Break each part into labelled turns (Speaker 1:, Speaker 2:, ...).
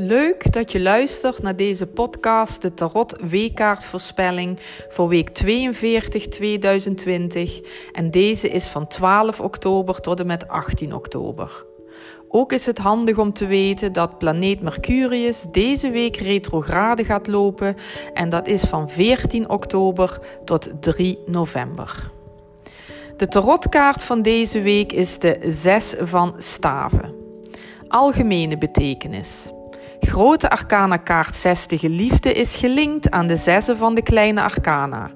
Speaker 1: Leuk dat je luistert naar deze podcast, de Tarot Weekkaartvoorspelling voor week 42 2020. En deze is van 12 oktober tot en met 18 oktober. Ook is het handig om te weten dat planeet Mercurius deze week retrograde gaat lopen en dat is van 14 oktober tot 3 november. De tarotkaart van deze week is de 6 van staven. Algemene betekenis. Grote arcana kaart 60 liefde is gelinkt aan de zessen van de kleine arcana.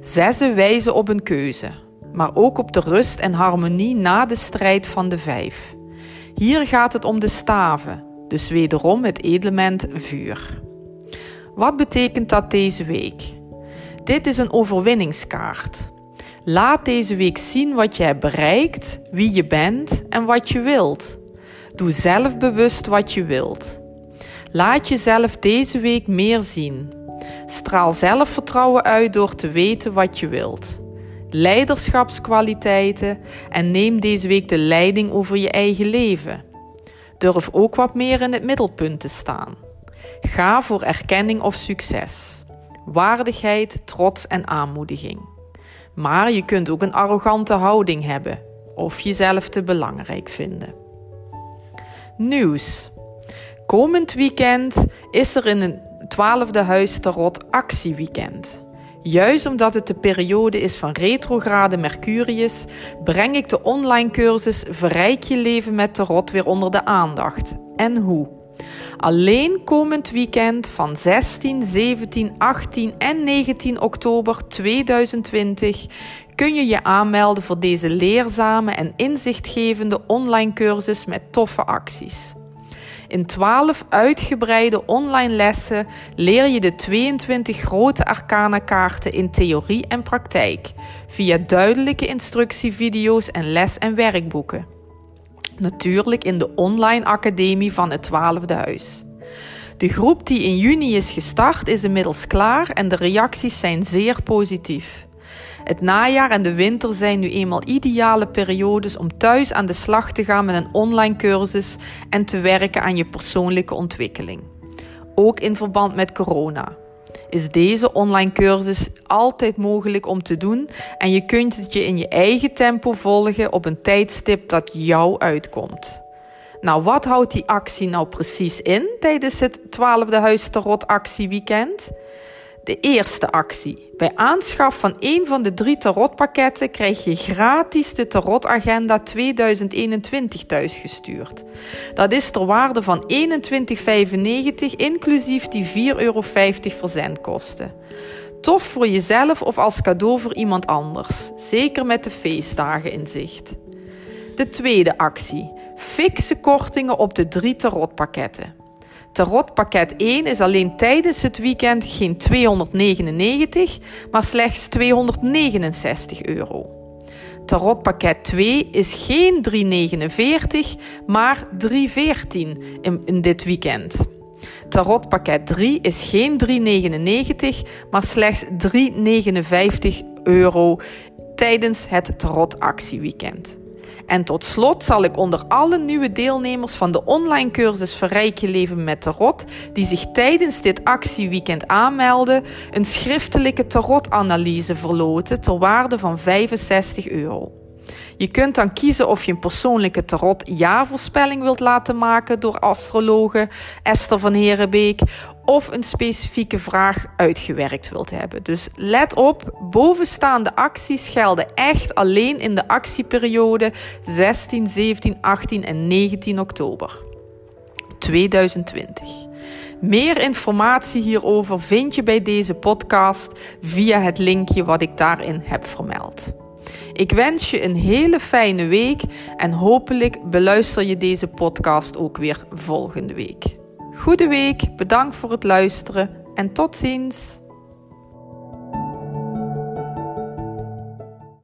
Speaker 1: Zessen wijzen op een keuze, maar ook op de rust en harmonie na de strijd van de vijf. Hier gaat het om de staven, dus wederom het element vuur. Wat betekent dat deze week? Dit is een overwinningskaart. Laat deze week zien wat jij bereikt, wie je bent en wat je wilt. Doe zelf bewust wat je wilt. Laat jezelf deze week meer zien. Straal zelfvertrouwen uit door te weten wat je wilt. Leiderschapskwaliteiten en neem deze week de leiding over je eigen leven. Durf ook wat meer in het middelpunt te staan. Ga voor erkenning of succes. Waardigheid, trots en aanmoediging. Maar je kunt ook een arrogante houding hebben of jezelf te belangrijk vinden. Nieuws. Komend weekend is er in een twaalfde huis tarot actieweekend. Juist omdat het de periode is van retrograde Mercurius, breng ik de online cursus Verrijk je leven met tarot weer onder de aandacht. En hoe? Alleen komend weekend van 16, 17, 18 en 19 oktober 2020 kun je je aanmelden voor deze leerzame en inzichtgevende online cursus met toffe acties. In 12 uitgebreide online lessen leer je de 22 grote arcana kaarten in theorie en praktijk via duidelijke instructievideo's en les- en werkboeken. Natuurlijk in de online academie van het 12e huis. De groep die in juni is gestart is inmiddels klaar en de reacties zijn zeer positief. Het najaar en de winter zijn nu eenmaal ideale periodes om thuis aan de slag te gaan met een online cursus en te werken aan je persoonlijke ontwikkeling. Ook in verband met corona is deze online cursus altijd mogelijk om te doen en je kunt het je in je eigen tempo volgen op een tijdstip dat jou uitkomt. Nou, wat houdt die actie nou precies in tijdens het 12e Huis Tarot actieweekend? De eerste actie. Bij aanschaf van een van de drie tarotpakketten krijg je gratis de Tarotagenda 2021 thuisgestuurd. Dat is ter waarde van 21,95 inclusief die 4,50 euro verzendkosten. Tof voor jezelf of als cadeau voor iemand anders, zeker met de feestdagen in zicht. De tweede actie. Fikse kortingen op de drie tarotpakketten. Tarotpakket 1 is alleen tijdens het weekend geen 299, maar slechts 269 euro. Tarotpakket 2 is geen 349, maar 314 in, dit weekend. Tarotpakket 3 is geen 399, maar slechts 359 euro tijdens het Tarot actieweekend. En tot slot zal ik onder alle nieuwe deelnemers van de online cursus Verrijk je leven met tarot, die zich tijdens dit actieweekend aanmelden, een schriftelijke tarotanalyse verloten ter waarde van 65 euro. Je kunt dan kiezen of je een persoonlijke tarot jaarvoorspelling wilt laten maken door astrologe Esther van Herenbeek of een specifieke vraag uitgewerkt wilt hebben. Dus let op, bovenstaande acties gelden echt alleen in de actieperiode 16, 17, 18 en 19 oktober 2020. Meer informatie hierover vind je bij deze podcast via het linkje wat ik daarin heb vermeld. Ik wens je een hele fijne week en hopelijk beluister je deze podcast ook weer volgende week. Goede week, bedankt voor het luisteren en tot ziens.